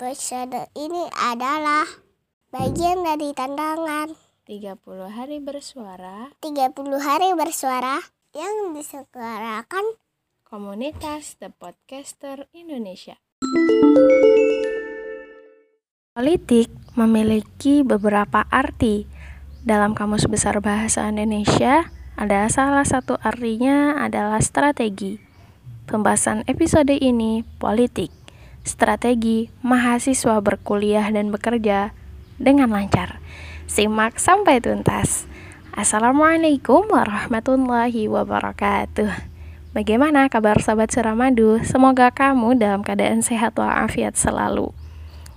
Episode ini adalah bagian dari tantangan 30 hari bersuara 30 hari bersuara yang diselenggarakan komunitas The Podcaster Indonesia. Politik memiliki beberapa arti. Dalam Kamus Besar Bahasa Indonesia, ada salah satu artinya adalah strategi. Pembahasan episode ini politik strategi mahasiswa berkuliah dan bekerja dengan lancar. Simak sampai tuntas. Assalamualaikum warahmatullahi wabarakatuh. Bagaimana kabar sahabat Suramadu? Semoga kamu dalam keadaan sehat walafiat selalu.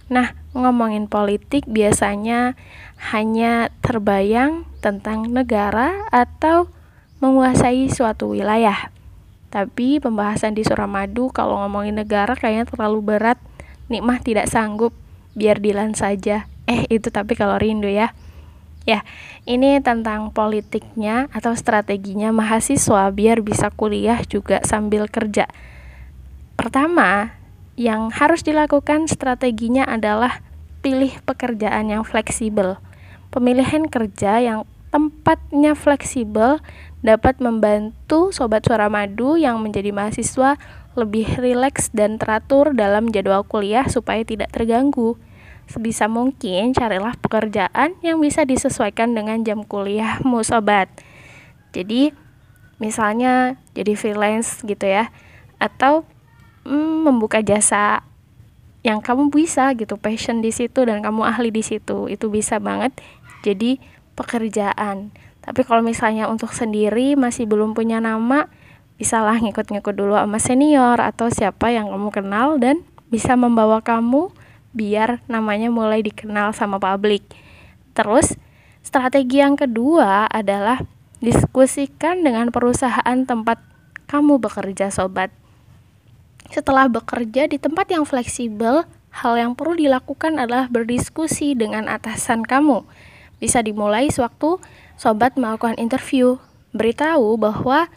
Nah, ngomongin politik biasanya hanya terbayang tentang negara atau menguasai suatu wilayah. Tapi pembahasan di Suramadu kalau ngomongin negara kayaknya terlalu berat. Nikmah tidak sanggup, biar Dilan saja. Eh, itu tapi kalau rindu ya. Ya, ini tentang politiknya atau strateginya mahasiswa biar bisa kuliah juga sambil kerja. Pertama, yang harus dilakukan strateginya adalah pilih pekerjaan yang fleksibel. Pemilihan kerja yang tempatnya fleksibel dapat membantu sobat suara madu yang menjadi mahasiswa lebih rileks dan teratur dalam jadwal kuliah supaya tidak terganggu. Sebisa mungkin carilah pekerjaan yang bisa disesuaikan dengan jam kuliahmu sobat. Jadi misalnya jadi freelance gitu ya atau mm, membuka jasa yang kamu bisa gitu passion di situ dan kamu ahli di situ itu bisa banget jadi pekerjaan. Tapi kalau misalnya untuk sendiri masih belum punya nama, bisalah ngikut-ngikut dulu sama senior atau siapa yang kamu kenal dan bisa membawa kamu biar namanya mulai dikenal sama publik. Terus, strategi yang kedua adalah diskusikan dengan perusahaan tempat kamu bekerja, sobat. Setelah bekerja di tempat yang fleksibel, hal yang perlu dilakukan adalah berdiskusi dengan atasan kamu bisa dimulai sewaktu sobat melakukan interview. Beritahu bahwa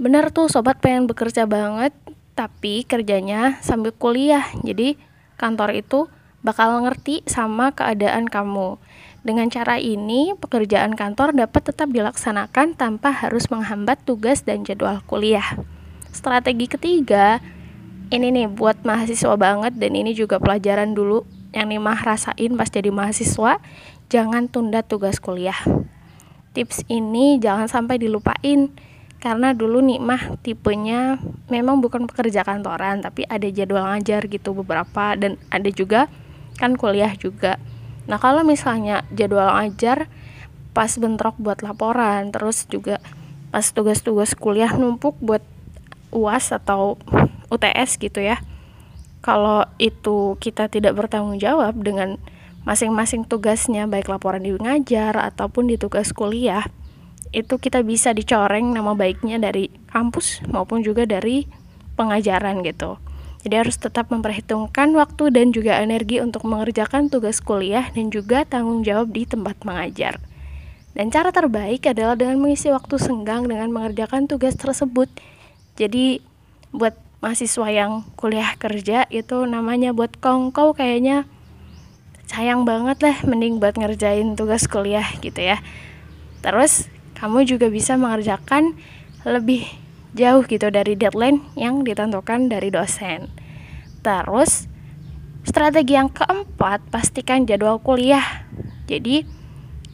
benar tuh sobat pengen bekerja banget, tapi kerjanya sambil kuliah. Jadi kantor itu bakal ngerti sama keadaan kamu. Dengan cara ini, pekerjaan kantor dapat tetap dilaksanakan tanpa harus menghambat tugas dan jadwal kuliah. Strategi ketiga, ini nih buat mahasiswa banget dan ini juga pelajaran dulu yang Nimah rasain pas jadi mahasiswa jangan tunda tugas kuliah. Tips ini jangan sampai dilupain karena dulu Nikmah tipenya memang bukan pekerja kantoran tapi ada jadwal ngajar gitu beberapa dan ada juga kan kuliah juga. Nah, kalau misalnya jadwal ngajar pas bentrok buat laporan terus juga pas tugas-tugas kuliah numpuk buat UAS atau UTS gitu ya. Kalau itu kita tidak bertanggung jawab dengan masing-masing tugasnya baik laporan di ngajar ataupun di tugas kuliah itu kita bisa dicoreng nama baiknya dari kampus maupun juga dari pengajaran gitu. Jadi harus tetap memperhitungkan waktu dan juga energi untuk mengerjakan tugas kuliah dan juga tanggung jawab di tempat mengajar. Dan cara terbaik adalah dengan mengisi waktu senggang dengan mengerjakan tugas tersebut. Jadi buat mahasiswa yang kuliah kerja itu namanya buat kongkow kayaknya sayang banget lah mending buat ngerjain tugas kuliah gitu ya. Terus kamu juga bisa mengerjakan lebih jauh gitu dari deadline yang ditentukan dari dosen. Terus strategi yang keempat pastikan jadwal kuliah. Jadi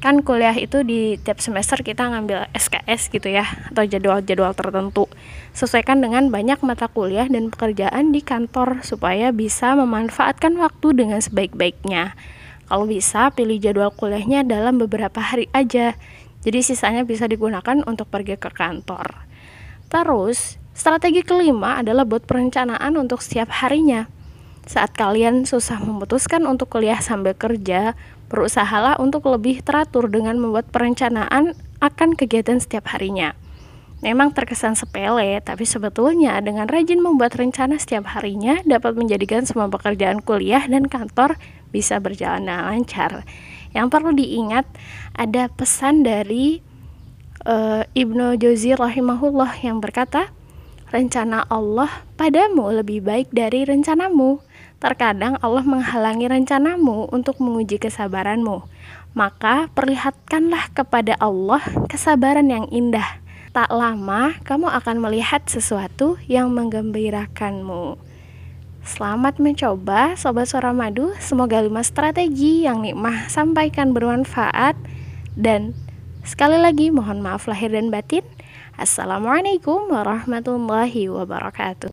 kan kuliah itu di tiap semester kita ngambil SKS gitu ya atau jadwal-jadwal tertentu. Sesuaikan dengan banyak mata kuliah dan pekerjaan di kantor supaya bisa memanfaatkan waktu dengan sebaik-baiknya. Kalau bisa pilih jadwal kuliahnya dalam beberapa hari aja. Jadi sisanya bisa digunakan untuk pergi ke kantor. Terus strategi kelima adalah buat perencanaan untuk setiap harinya saat kalian susah memutuskan untuk kuliah sambil kerja, berusahalah untuk lebih teratur dengan membuat perencanaan akan kegiatan setiap harinya. Memang terkesan sepele, tapi sebetulnya dengan rajin membuat rencana setiap harinya dapat menjadikan semua pekerjaan kuliah dan kantor bisa berjalan dengan lancar. Yang perlu diingat ada pesan dari uh, Ibnu Jauzi rahimahullah yang berkata, rencana Allah padamu lebih baik dari rencanamu Terkadang Allah menghalangi rencanamu untuk menguji kesabaranmu. Maka perlihatkanlah kepada Allah kesabaran yang indah. Tak lama kamu akan melihat sesuatu yang menggembirakanmu. Selamat mencoba Sobat Suara Madu. Semoga lima strategi yang nikmah sampaikan bermanfaat. Dan sekali lagi mohon maaf lahir dan batin. Assalamualaikum warahmatullahi wabarakatuh.